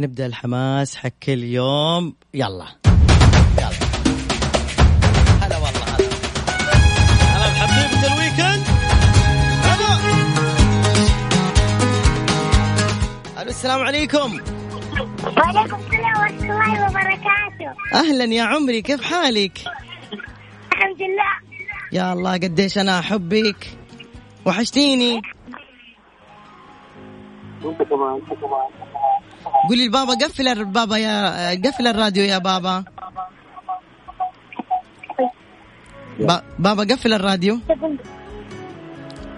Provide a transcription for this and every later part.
نبدا الحماس حق كل يوم يلا يلا هلا والله هلا هلا بحبيبة الويكند هلا ألو السلام عليكم وعليكم السلام ورحمة الله وبركاته أهلا يا عمري كيف حالك الحمد لله يا الله قديش أنا احبك وحشتيني قولي لبابا قفل البابا يا قفل الراديو يا بابا. با... بابا قفل الراديو.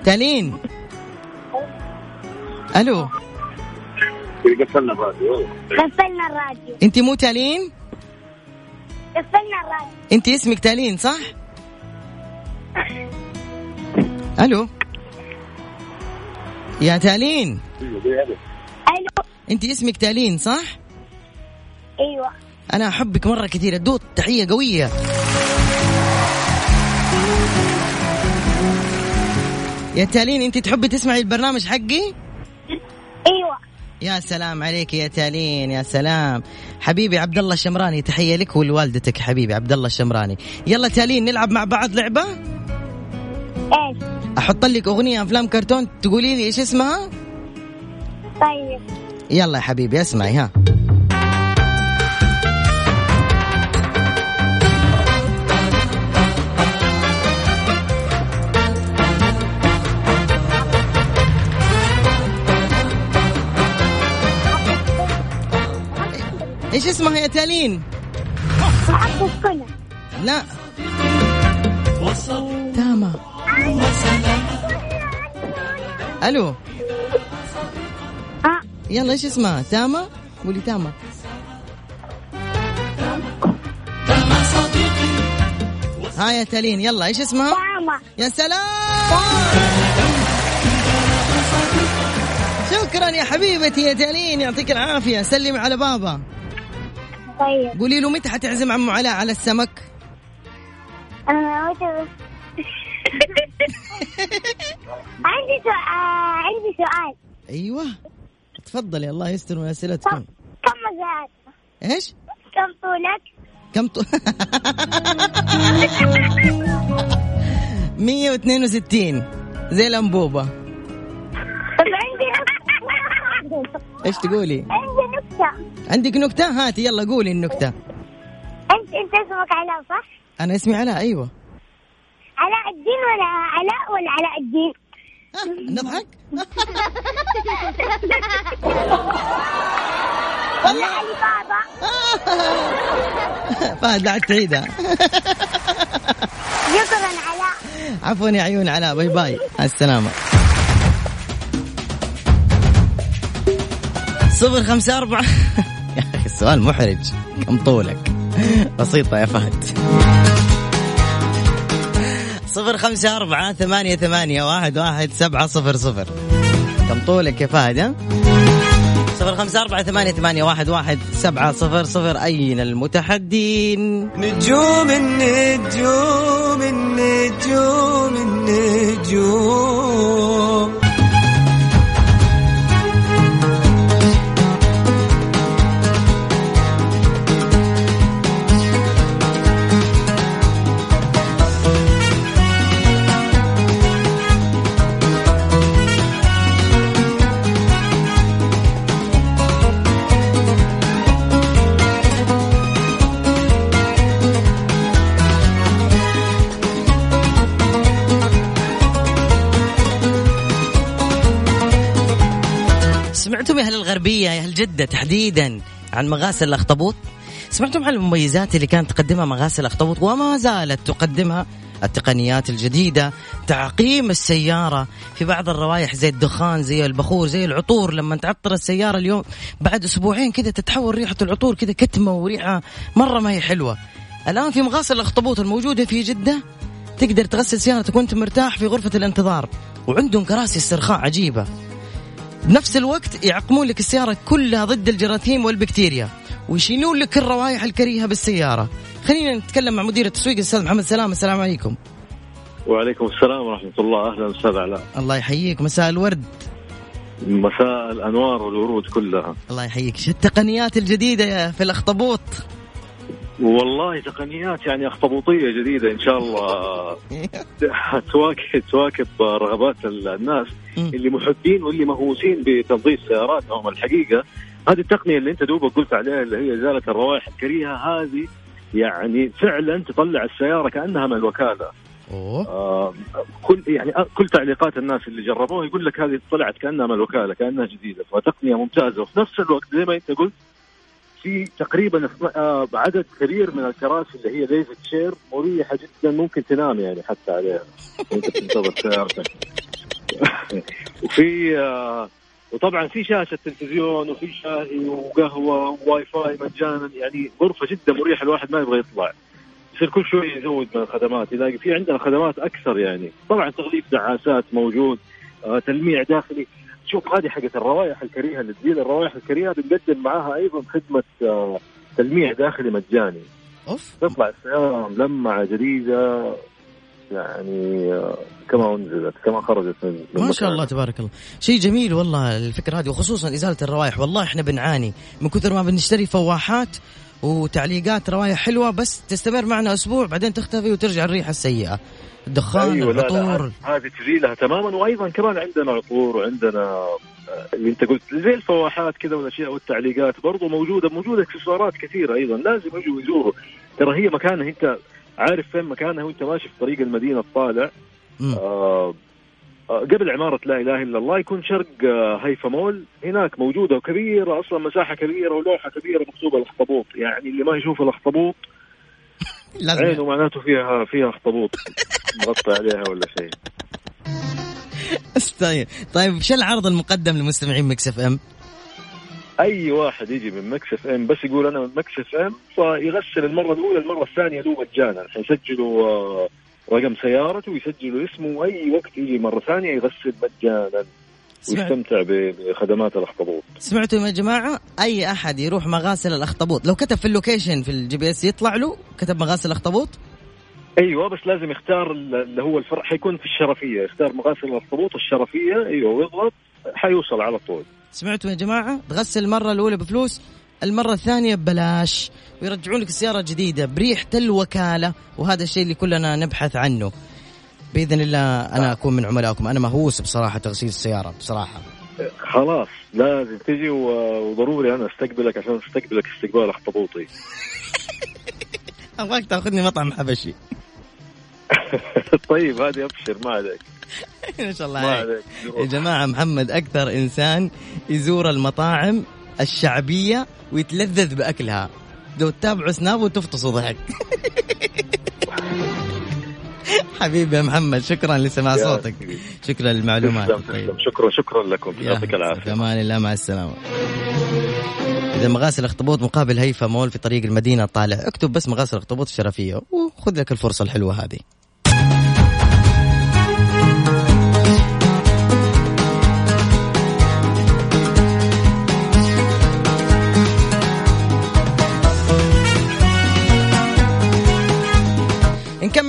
تالين ألو. قفلنا الراديو. قفلنا الراديو. انت مو تالين قفلنا الراديو. انت اسمك تالين صح؟ ألو. يا تالين ألو. انت اسمك تالين صح؟ أيوه. أنا أحبك مرة كثير ادوت تحية قوية. يا تالين انت تحبي تسمعي البرنامج حقي؟ أيوه. يا سلام عليك يا تالين يا سلام. حبيبي عبد الله الشمراني تحية لك ولوالدتك حبيبي عبد الله الشمراني. يلا تالين نلعب مع بعض لعبة؟ إيش؟ أحط لك أغنية أفلام كرتون تقولي لي إيش اسمها؟ طيب. يلا يا حبيبي اسمعي ها. إيش اسمها يا تالين؟ لا. تاما ألو. يلا إيش اسمها؟ تاما؟ قولي تاما. ها يا تالين يلا إيش اسمها؟ داما يا سلام! شكرا يا حبيبتي يا تالين يعطيك العافية. سلمي على بابا. طيب. قولي له متى حتعزم عمو علاء على السمك؟ أنا عندي سؤال عندي سؤال. أيوه. تفضلي الله يستر من أسئلتكم. كم مزاج؟ إيش؟ كم طولك؟ كم ط... 162 زي الأنبوبة. طب عندي نكتة. إيش تقولي؟ عندي نكتة. عندك نكتة؟ هاتي يلا قولي النكتة. انت أنت اسمك علاء صح؟ أنا اسمي علاء أيوه. علاء الدين ولا علاء ولا علاء الدين؟ نضحك بابا؟ فهد لا تعيدها شكرا علاء عفوا يا عيون علاء باي باي. مع السلامة. صفر خمسة أربعة. يا أخي السؤال محرج. كم طولك؟ بسيطة يا فهد. صفر خمسة أربعة ثمانية ثمانية واحد واحد سبعة صفر صفر. كم طولك يا فهد صفر خمسة أربعة ثمانية ثمانية واحد واحد سبعة صفر صفر. أين المتحدين؟ نجوم النجوم النجوم. جدة تحديدا عن مغاسل الأخطبوط؟ سمعتم عن المميزات اللي كانت تقدمها مغاسل الأخطبوط وما زالت تقدمها؟ التقنيات الجديدة تعقيم السيارة في بعض الروائح زي الدخان زي البخور زي العطور. لما تعطر السيارة اليوم بعد أسبوعين كذا تتحول ريحة العطور كذا كتمة وريحة مرة ما هي حلوة. الآن في مغاسل الأخطبوط الموجودة في جدة تقدر تغسل سيارتك وأنت مرتاح في غرفة الانتظار وعندهم كراسي استرخاء عجيبة. بنفس الوقت يعقمون لك السيارة كلها ضد الجراثيم والبكتيريا. ويشيلون لك الروائح الكريهة بالسيارة. خلينا نتكلم مع مدير التسويق الأستاذ محمد سلام. السلام عليكم. وعليكم السلام ورحمة الله. أهلا أستاذ علاء الله يحييك. مساء الورد. مساء الأنوار والورود كلها. الله يحييك. شو التقنيات الجديدة يا في الأخطبوط؟ والله تقنيات يعني اخطبوطية جديدة إن شاء الله. تواكب تواكب رغبات الناس. اللي محبين واللي مهووسين بتنظيف سياراتهم الحقيقة. هذه التقنية اللي أنت دوبك قلت عليها اللي هي ازاله الروائح الكريهة هذه يعني فعلا تطلع السيارة كأنها من الوكالة. أوه. آه كل يعني كل تعليقات الناس اللي جربوها يقول لك هذه طلعت كأنها من الوكالة كأنها جديدة. فتقنية ممتازة. وفي نفس الوقت زي ما أنت قلت في تقريبا آه عدد كبير من الكراسي اللي هي ليزي تشير مريحة جدا ممكن تنام يعني حتى عليها. وانت بتنتظر سيارتك. وفي آه وطبعا في شاشة تلفزيون وفي شاي وقهوة وواي فاي مجانا يعني غرفة جدا مريحة الواحد ما يبغى يطلع. يصير كل شوي يزود من الخدمات يلاقي في عندنا خدمات أكثر يعني. طبعا تغليف دعاسات موجود آه تلميع داخلي. شوف هذه حقت الروائح الكريهة اللي تزيل الروائح الكريهة بنقدم معاها أيضا خدمة آه تلميع داخلي مجاني. أوف. تطلع السياره ملمعه جديدة يعني آه كما أنزلت كما خرجت من ما شاء. الله تبارك الله. شيء جميل والله الفكرة هذه وخصوصا إزالة الروائح. والله إحنا بنعاني. من كثر ما بنشتري فواحات وتعليقات روايح حلوة بس تستمر معنا أسبوع بعدين تختفي وترجع الريحة السيئة. الدخان أيوة لا هذه تزيلها تماما. وأيضا كمان عندنا عطور وعندنا آه، اللي أنت قلت زي الفواحات كذا والأشياء والتعليقات برضو موجودة موجودة إكسسوارات كثيرة أيضا. لازم يجوا يزوروا. ترى هي مكانها أنت عارف فين مكانها وأنت ماشي في طريق المدينة الطالع. آه آه، قبل عمارة لا إله إلا الله يكون شرق آه، هيفا مول. هناك موجودة وكبيرة أصلا مساحة كبيرة ولوحة كبيرة مكتوبة الأخطبوط. يعني اللي ما يشوف الأخطبوط لازم عينه معناته فيها فيها أخطبوط. مغطى عليها ولا شيء. طيب. طيب شو العرض المقدم لمستمعين مكس إف إم؟ أي واحد يجي من مكس إف إم بس يقول أنا من مكس إف إم فيغسل المرة الأولى المرة الثانية له مجانا حيسجلوا آه، رقم سيارته ويسجلوا اسمه وأي وقت يجي مرة ثانية يغسل مجانا. ويستمتع بخدمات الأخطبوط. سمعتوا يا جماعة؟ أي أحد يروح مغاسل الأخطبوط؟ لو كتب في ال location في ال GPS يطلع له كتب مغاسل الأخطبوط؟ أيوه بس لازم يختار ال- اللي هو الفرع حيكون في الشرفية. يختار مغاسل الاخطبوط الشرفية أيوه ويضغط حيوصل على طول. سمعتوا يا جماعة؟ تغسل المرة الأولى بفلوس المرة الثانية ببلاش. ويرجعون لك السيارة جديده بريحه الوكالة وهذا الشيء اللي كلنا نبحث عنه. بإذن الله أنا أكون من عملائكم. أنا مهووس بصراحة تغسيل السيارة بصراحة. خلاص لازم تجي وضروري أنا أستقبلك عشان أستقبلك استقبال اخطبوطي أبغاك تأخذني مطعم حبشي. طيب هذه أبشر ما عليك. ما شاء الله عليك. يا جماعة محمد أكثر إنسان يزور المطاعم الشعبية ويتلذذ بأكلها. لو تتابعوا سناب وتفطسوا ضحك. حبيبي يا محمد شكرا لسماع صوتك. شكرا للمعلومات. تسلم شكرا شكرا لكم. يعطيك العافية. في أمان الله مع السلامة. إذا مغاسل اخطبوط مقابل هيفا مول في طريق المدينة طالع اكتب بس مغاسل اخطبوط الشرفية وخذ لك الفرصة الحلوة هذه.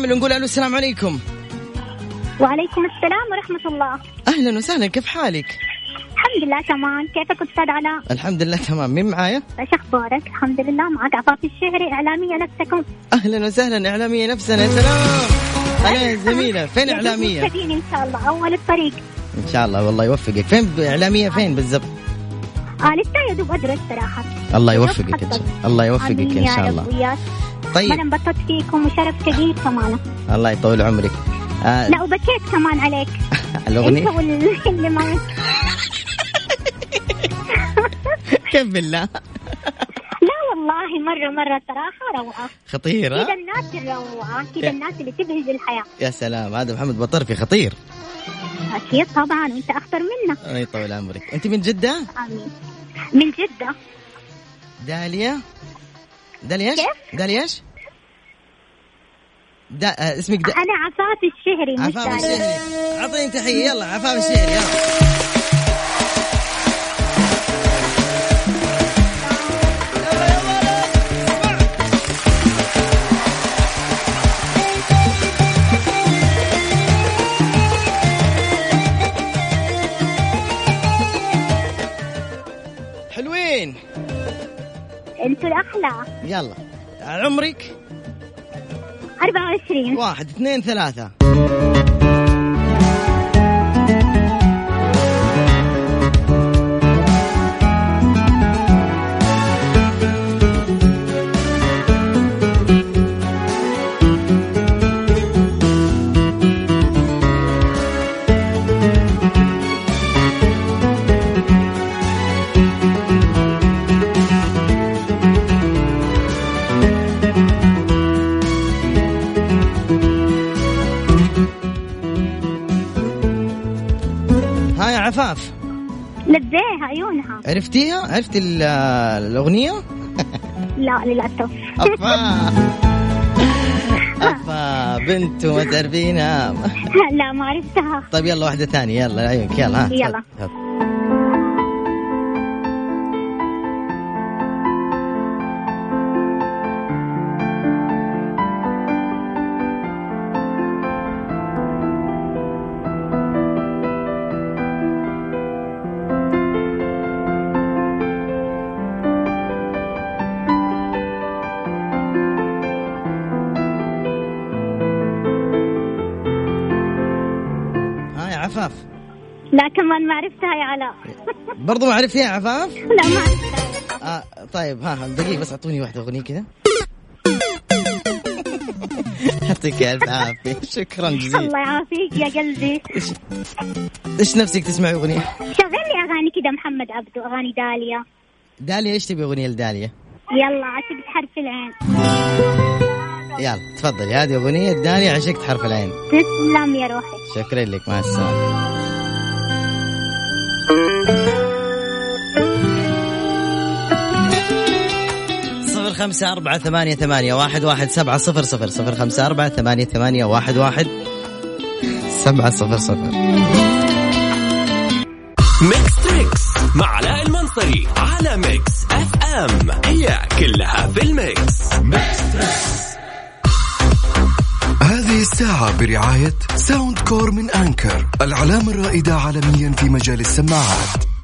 نكمل ونقول ألو السلام عليكم. وعليكم السلام ورحمة الله. أهلا وسهلا كيف حالك؟ الحمد لله تمام. كيفك أستاذ علاء؟ الحمد لله تمام. مين معايا؟ إيش أخبارك؟ الحمد لله معك عفاف الشهري إعلامية نفسكم. أهلا وسهلا إعلامية نفسنا يا سلام. أنا زميلة فين إعلامية؟ إن شاء الله أول الطريق. إن شاء الله والله يوفقك. فين إعلامية فين بالضبط؟ آه لسه يا دوب أدرس صراحة. الله يوفقك ان الله الله يوفقك إن شاء الله. ما طيب. أنا انبسطت فيكم وشرف كبير كمان. الله يطول عمرك. آه. لا وبكيت كمان عليك. أنت الأغنية. واللي معك كيف بالله لا والله مرة مرة صراحة روعة. خطير كذا؟ الناس الروعة. كذا الناس اللي تبهج الحياة. يا سلام هذا محمد بطرفي خطير. أكيد طبعا وأنت أخطر منا. الله يطول عمرك. أنت من جدة؟ آمين. من جدة. داليا؟ داليا إيش؟ داليا إيش؟ دا... آه اسمك دا... أنا عفاف الشهري عفاف. الشهري أعطيني تحية يلا عفاف الشهري يلا لا يلا. عمرك؟ 24 واحد اثنين ثلاثة. عرفتيها؟ عرفتي ال- الأغنية؟ لا للأسف أفا أفا بنت وما تعرفينها لا ما عرفتها طيب يلا واحدة ثانية يلا عيونك يلا ها يلا. لا كمان ما عرفتها يا علاء. برضو ما عرفتيها يا عفاف؟ لا ما عرفتها. آه طيب ها ها، دقيقة بس أعطوني واحدة أغنية كذا. يعطيك ألف عافية. شكرا جزيلا. الله يعافيك يا قلبي. إيش نفسك تسمعي أغنية؟ شغل لي أغاني كذا محمد عبده أغاني داليا. داليا إيش تبي أغنية لداليا؟ يلا عشقت حرف العين. يلا تفضلي هذه أغنية داليا عشقت حرف العين. تسلم يا روحي. شكرا لك مع السلامة. خمسة أربعة ثمانية ثمانية واحد واحد سبعة صفر صفر صفر خمسة أربعة ثمانية ثمانية واحد واحد سبعة صفر صفر. ميكس تريكس مع علاء المنصري على ميكس اف ام هي كلها في الميكس هذه الساعة برعاية Soundcore من Anker العلامة الرائدة عالميا في مجال السماعات.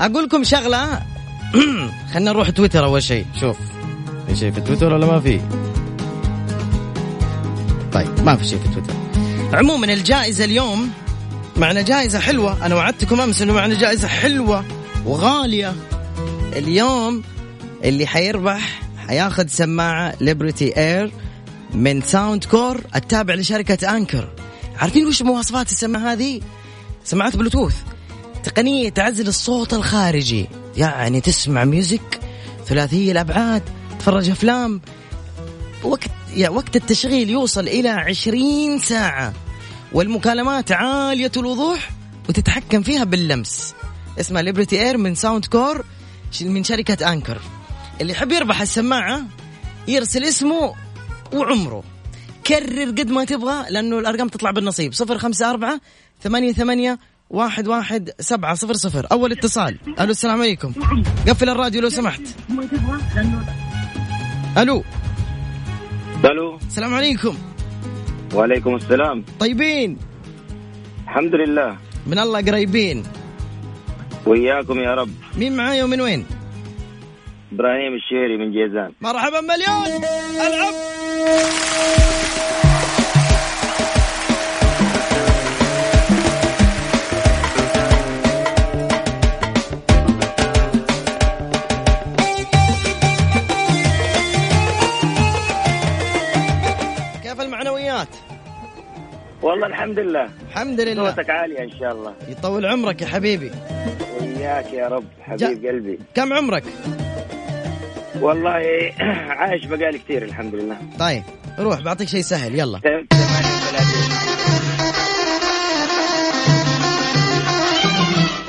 أقول لكم شغلة. خلينا نروح تويتر أول شيء. شوف. في شيء في تويتر ولا ما في؟ طيب ما في شيء في تويتر. عموما الجائزة اليوم معنا جائزة حلوة. أنا وعدتكم أمس إنه معنا جائزة حلوة وغالية. اليوم اللي حيربح حياخذ سماعة Liberty Air من Soundcore التابع لشركة Anker عارفين وش مواصفات السماعة هذه؟ سماعات بلوتوث تقنية تعزل الصوت الخارجي. يعني تسمع music ثلاثية الأبعاد تتفرج أفلام. وقت يا وقت التشغيل يوصل إلى عشرين ساعة. والمكالمات عالية الوضوح وتتحكم فيها باللمس. اسمها Liberty Air من Soundcore من شركة Anker اللي يحب يربح السماعة يرسل اسمه وعمره. كرر قد ما تبغى لأنه الأرقام تطلع بالنصيب. صفر خمسة أربعة ثمانية ثمانية واحد واحد سبعة صفر صفر. أول اتصال. ألو السلام عليكم. قفل الراديو لو سمحت. ألو. ألو. السلام عليكم. وعليكم السلام. طيبين. الحمد لله. من الله قريبين. وياكم يا رب. مين معايا ومن وين؟ إبراهيم الشيري من جيزان. مرحبا مليون. ألعب. المعنويات والله الحمد لله. الحمد لله. صوتك عالية إن شاء الله. يطول عمرك يا حبيبي. وياك يا رب حبيب قلبي. كم عمرك؟ والله عايش بقالي كثير الحمد لله. طيب روح بعطيك شيء سهل يلا.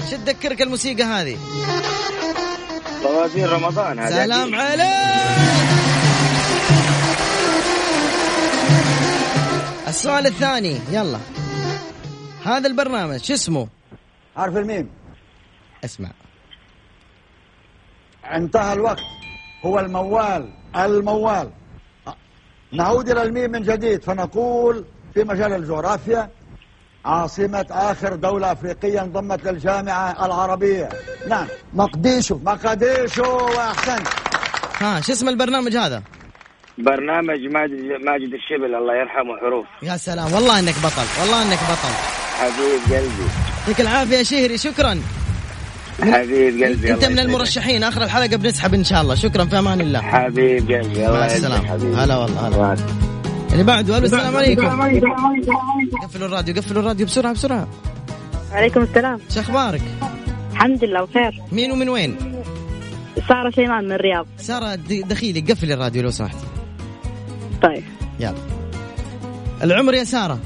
شو تذكرك الموسيقى هذه؟ فوازير رمضان هذا سلام. عليك! السؤال الثاني. يلا. هذا البرنامج شو اسمه؟ حرف الميم؟ اسمع. انتهى الوقت. هو الموال. الموال. نعود إلى الميم من جديد. فنقول في مجال الجغرافيا عاصمة آخر دولة أفريقية انضمت للجامعة العربية. نعم. مقديشو. مقديشو وأحسنت. ها شو اسم البرنامج هذا؟ برنامج ماجد ماجد الشبل الله يرحمه حروف. يا سلام والله إنك بطل والله إنك بطل. حبيب قلبي. يعطيك العافية يا شهري شكرا. حبيب قلبي أنت من. المرشحين آخر الحلقة بنسحب إن شاء الله. شكرا في أمان الله. حبيب قلبي الله مع السلامة. حبيبي. هلا والله هلا. اللي بعده ألو السلام عليكم. قفلوا الراديو قفلوا الراديو بسرعة بسرعة. عليكم السلام. شو أخبارك؟ الحمد لله بخير. مين ومن وين؟ سارة شيمان من الرياض. سارة د- دخيلي قفلي الراديو لو سمحتي طيب. يلا. العمر يا سارة؟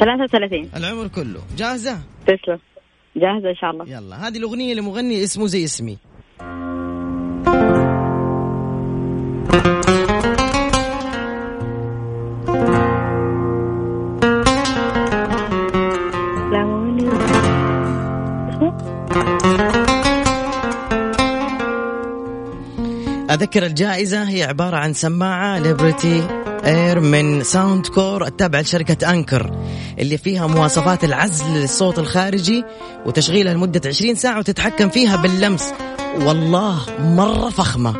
33 العمر كله. جاهزة؟ تسلم. جاهزة إن شاء الله. يلا. هذه الأغنية لمغني اسمه زي اسمي. أذكر الجائزة هي عبارة عن سماعة Liberty Air من Soundcore التابعة لشركة Anker اللي فيها مواصفات العزل للصوت الخارجي وتشغيلها لمدة 20 ساعة وتتحكم فيها باللمس. والله مرة فخمة.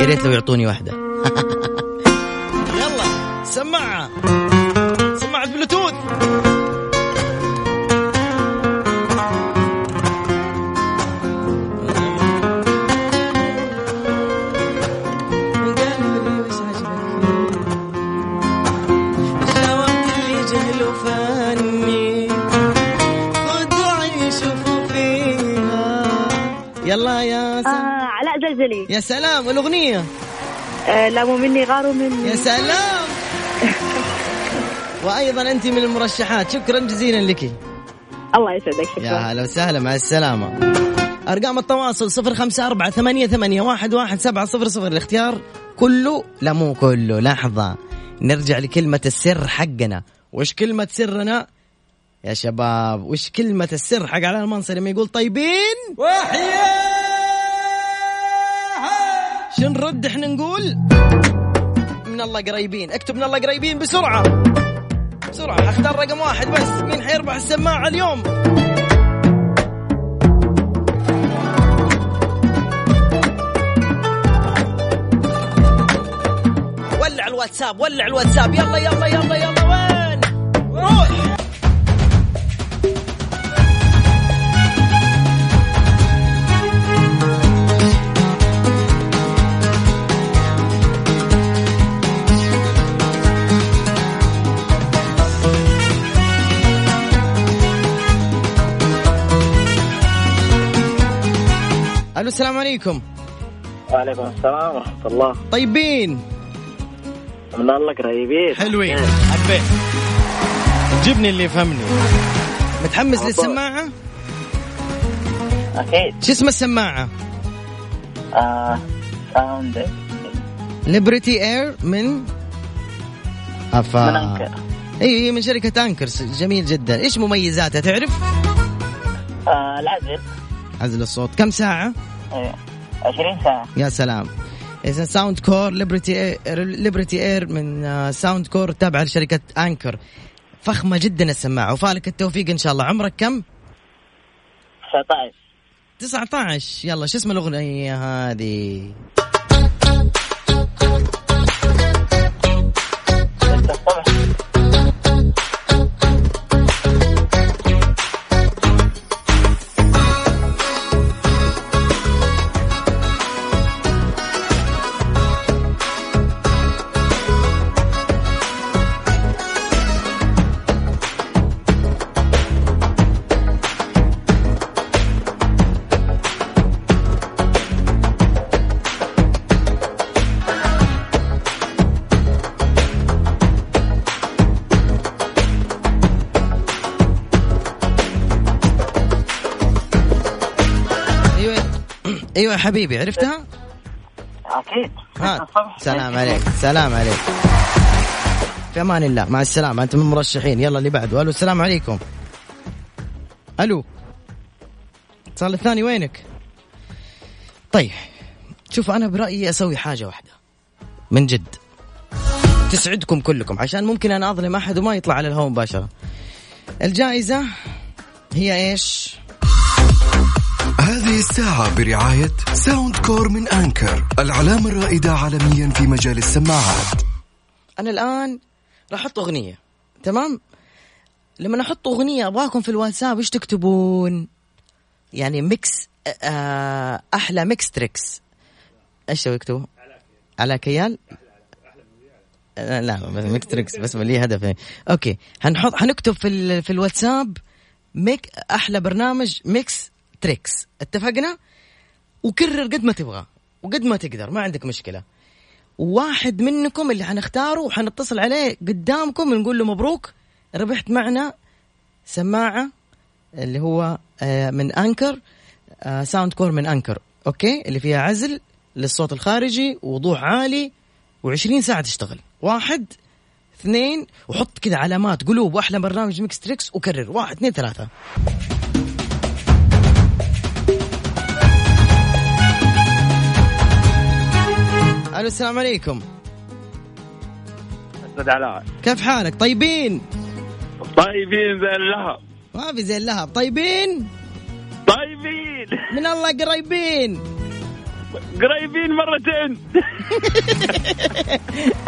يا ريت لو يعطوني واحدة. يلا سماعة. يا سلام الأغنية آه لا مو مني غاروا مني. يا سلام. وأيضا أنت من المرشحات. شكرا جزيلا لك. الله يسعدك يا شكرا هلا وسهلا مع السلامة. أرقام التواصل صفر خمسة أربعة ثمانية, ثمانية واحد, واحد سبعة صفر صفر. الاختيار كله لا مو كله لحظة. نرجع لكلمة السر حقنا. وش كلمة سرنا؟ يا شباب وش كلمة السر حق علاء المنصري لما يقول طيبين. شو نرد إحنا نقول من الله قريبين. اكتب من الله قريبين بسرعة. بسرعة. اختار رقم واحد بس. مين حيربح السماعة اليوم؟ ولع الواتساب ولع الواتساب. يلا يلا يلا يلا وين؟ روح. ألو السلام عليكم. وعليكم السلام ورحمة الله. طيبين. من الله قريبين. حلوين. حبيت يعجبني اللي يفهمني. متحمس للسماعة؟ أكيد. شو اسم السماعة؟ آه Sound Liberty Air من؟ أفا. من Anker. اي هي من شركة Anker. جميل جدا. إيش مميزاتها تعرف؟ آه العزل. عزل الصوت. كم ساعة؟ إيه 20 ساعة. يا سلام. إذا Soundcore Liberty Liberty Air من آه، Soundcore تابعة لشركة Anker فخمة جدا السماعة وفالك التوفيق إن شاء الله. عمرك كم؟ 19 19 يلا شو اسم الأغنية هذه؟ أيوه يا حبيبي عرفتها؟ الصبح سلام عليك سلام عليك. في أمان الله مع السلامة انت من المرشحين يلا اللي بعده. ألو السلام عليكم. ألو. اتصال الثاني وينك؟ طيب شوف أنا برأيي أسوي حاجة واحدة. من جد. تسعدكم كلكم عشان ممكن أنا أظلم أحد وما يطلع على الهواء مباشرة. الجائزة هي إيش؟ هذه الساعة برعاية Soundcore من Anker العلامة الرائدة عالميا في مجال السماعات أنا الآن راح أحط أغنية تمام؟ لما أحط أغنية أبغاكم في الواتساب إيش تكتبون؟ يعني Mix آه أحلى Mix Trix إيش تبغوا يكتبوا؟ على كيال؟ آه، لا بس Mix Trix بس لي هدف. okay هنحط هنكتب في. في الواتساب Mix أحلى برنامج Mix Trix. اتفقنا؟ وكرر قد ما تبغى وقد ما تقدر ما عندك مشكلة. واحد منكم اللي حنختاره وحنتصل عليه قدامكم ونقول له مبروك ربحت معنا سماعة اللي هو آه، من Anker آه، Soundcore من Anker okay؟ اللي فيها عزل للصوت الخارجي ووضوح عالي و20 ساعة تشتغل. واحد اثنين وحط كذا علامات قلوب وأحلى برنامج Mix Trix وكرر. واحد اثنين ثلاثة. ألو السلام عليكم. أستاذ علاء. كيف حالك؟ طيبين؟ طيبين زي اللهب. ما في زي اللهب. طيبين؟ طيبين. من الله قريبين. قريبين مرتين.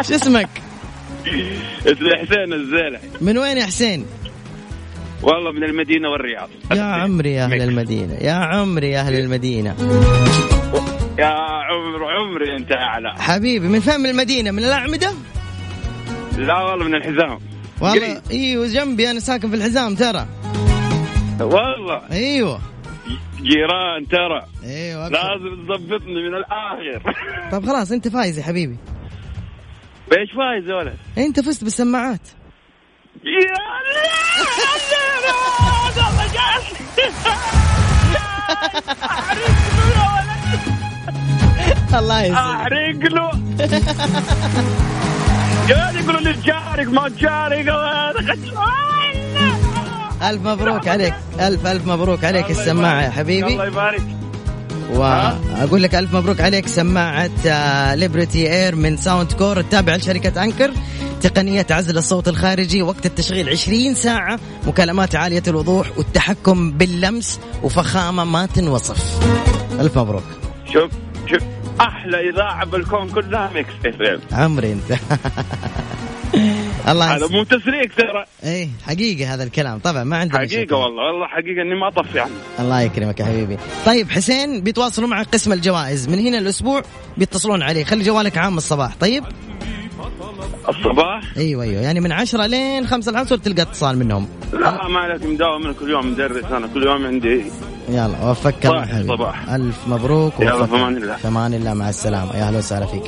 شو اسمك؟ اسمي حسين الزيلع من وين يا حسين؟ والله من المدينة والرياض. يا عمري يا أهل ميكس. المدينة يا عمري يا أهل المدينة. يا عمر عمري انت اعلى حبيبي من فين من المدينة من الاعمده لا والله من الحزام والله. أيوه جنبي أنا ساكن في الحزام ترى والله أيوه جيران ترى أيوه أبشر. لازم تضبطني من الآخر طب خلاص انت فايز يا حبيبي إيش فايز يا ولد؟ انت فزت بالسماعات يا الله يسلمك احرق له. قاعد يقولوا لي تشارك ما تشارك ألف مبروك عليك. ألف ألف مبروك عليك السماعة يا حبيبي. الله يبارك. واقول لك ألف مبروك عليك سماعة آه، Liberty Air من Soundcore التابعة لشركة Anker تقنية عزل الصوت الخارجي وقت التشغيل 20 ساعة مكالمات عالية الوضوح والتحكم باللمس وفخامة ما تنوصف. ألف مبروك. شوف شوف. أحلى إذاعة بالكون كلها Mix FM عمري أنت. الله هذا. مو تسريق ترى. إيه حقيقة هذا الكلام. طبعا ما عندنا حقيقة مشاكل. والله والله حقيقة إني ما أطفي عنه. الله يكرمك يا حبيبي. طيب حسين بيتواصلوا معك قسم الجوائز. من هنا الأسبوع بيتصلون عليه. خلي جوالك عام الصباح. طيب؟ الصباح؟ أيوه أيوه. يعني من عشرة لين خمسة العصر تلقى اتصال منهم. لا ما عليك مداوم أنا كل يوم مدرس. أنا كل يوم عندي يلا وفقك الله صباح حبيبي صباح. ألف مبروك يلا، الله. في أمان الله مع السلامة. يا أهلا وسهلا فيك.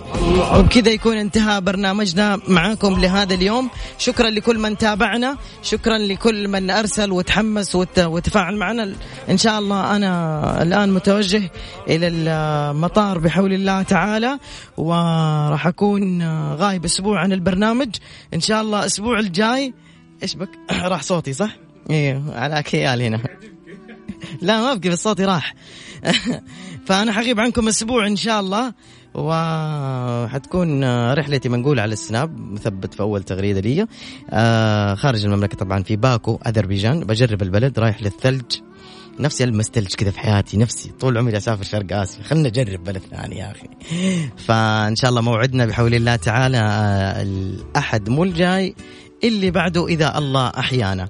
وبكذا يكون انتهى برنامجنا معاكم لهذا اليوم. شكرا لكل من تابعنا. شكرا لكل من أرسل وتحمس وت- وتفاعل معنا. إن شاء الله أنا الآن متوجه إلى المطار بحول الله تعالى وراح أكون غايب أسبوع عن البرنامج. إن شاء الله الأسبوع الجاي. إيش بك؟ راح صوتي صح؟ أيوه على كيال هنا. لا ما بس صوتي راح. فأنا حغيب عنكم أسبوع إن شاء الله وحتكون رحلتي منقولة على السناب مثبت في أول تغريدة لي. آه خارج المملكة طبعا في باكو أذربيجان. بجرب البلد رايح للثلج. نفسي ألمس ثلج كذا في حياتي نفسي طول عمري أسافر شرق آسيا. خلنا نجرب بلد ثاني يا أخي. فإن شاء الله موعدنا بحول الله تعالى آه، الأحد مو الجاي اللي بعده إذا الله أحيانا.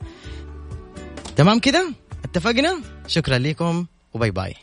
تمام كذا؟ اتفقنا؟ شكرا لكم وباي باي.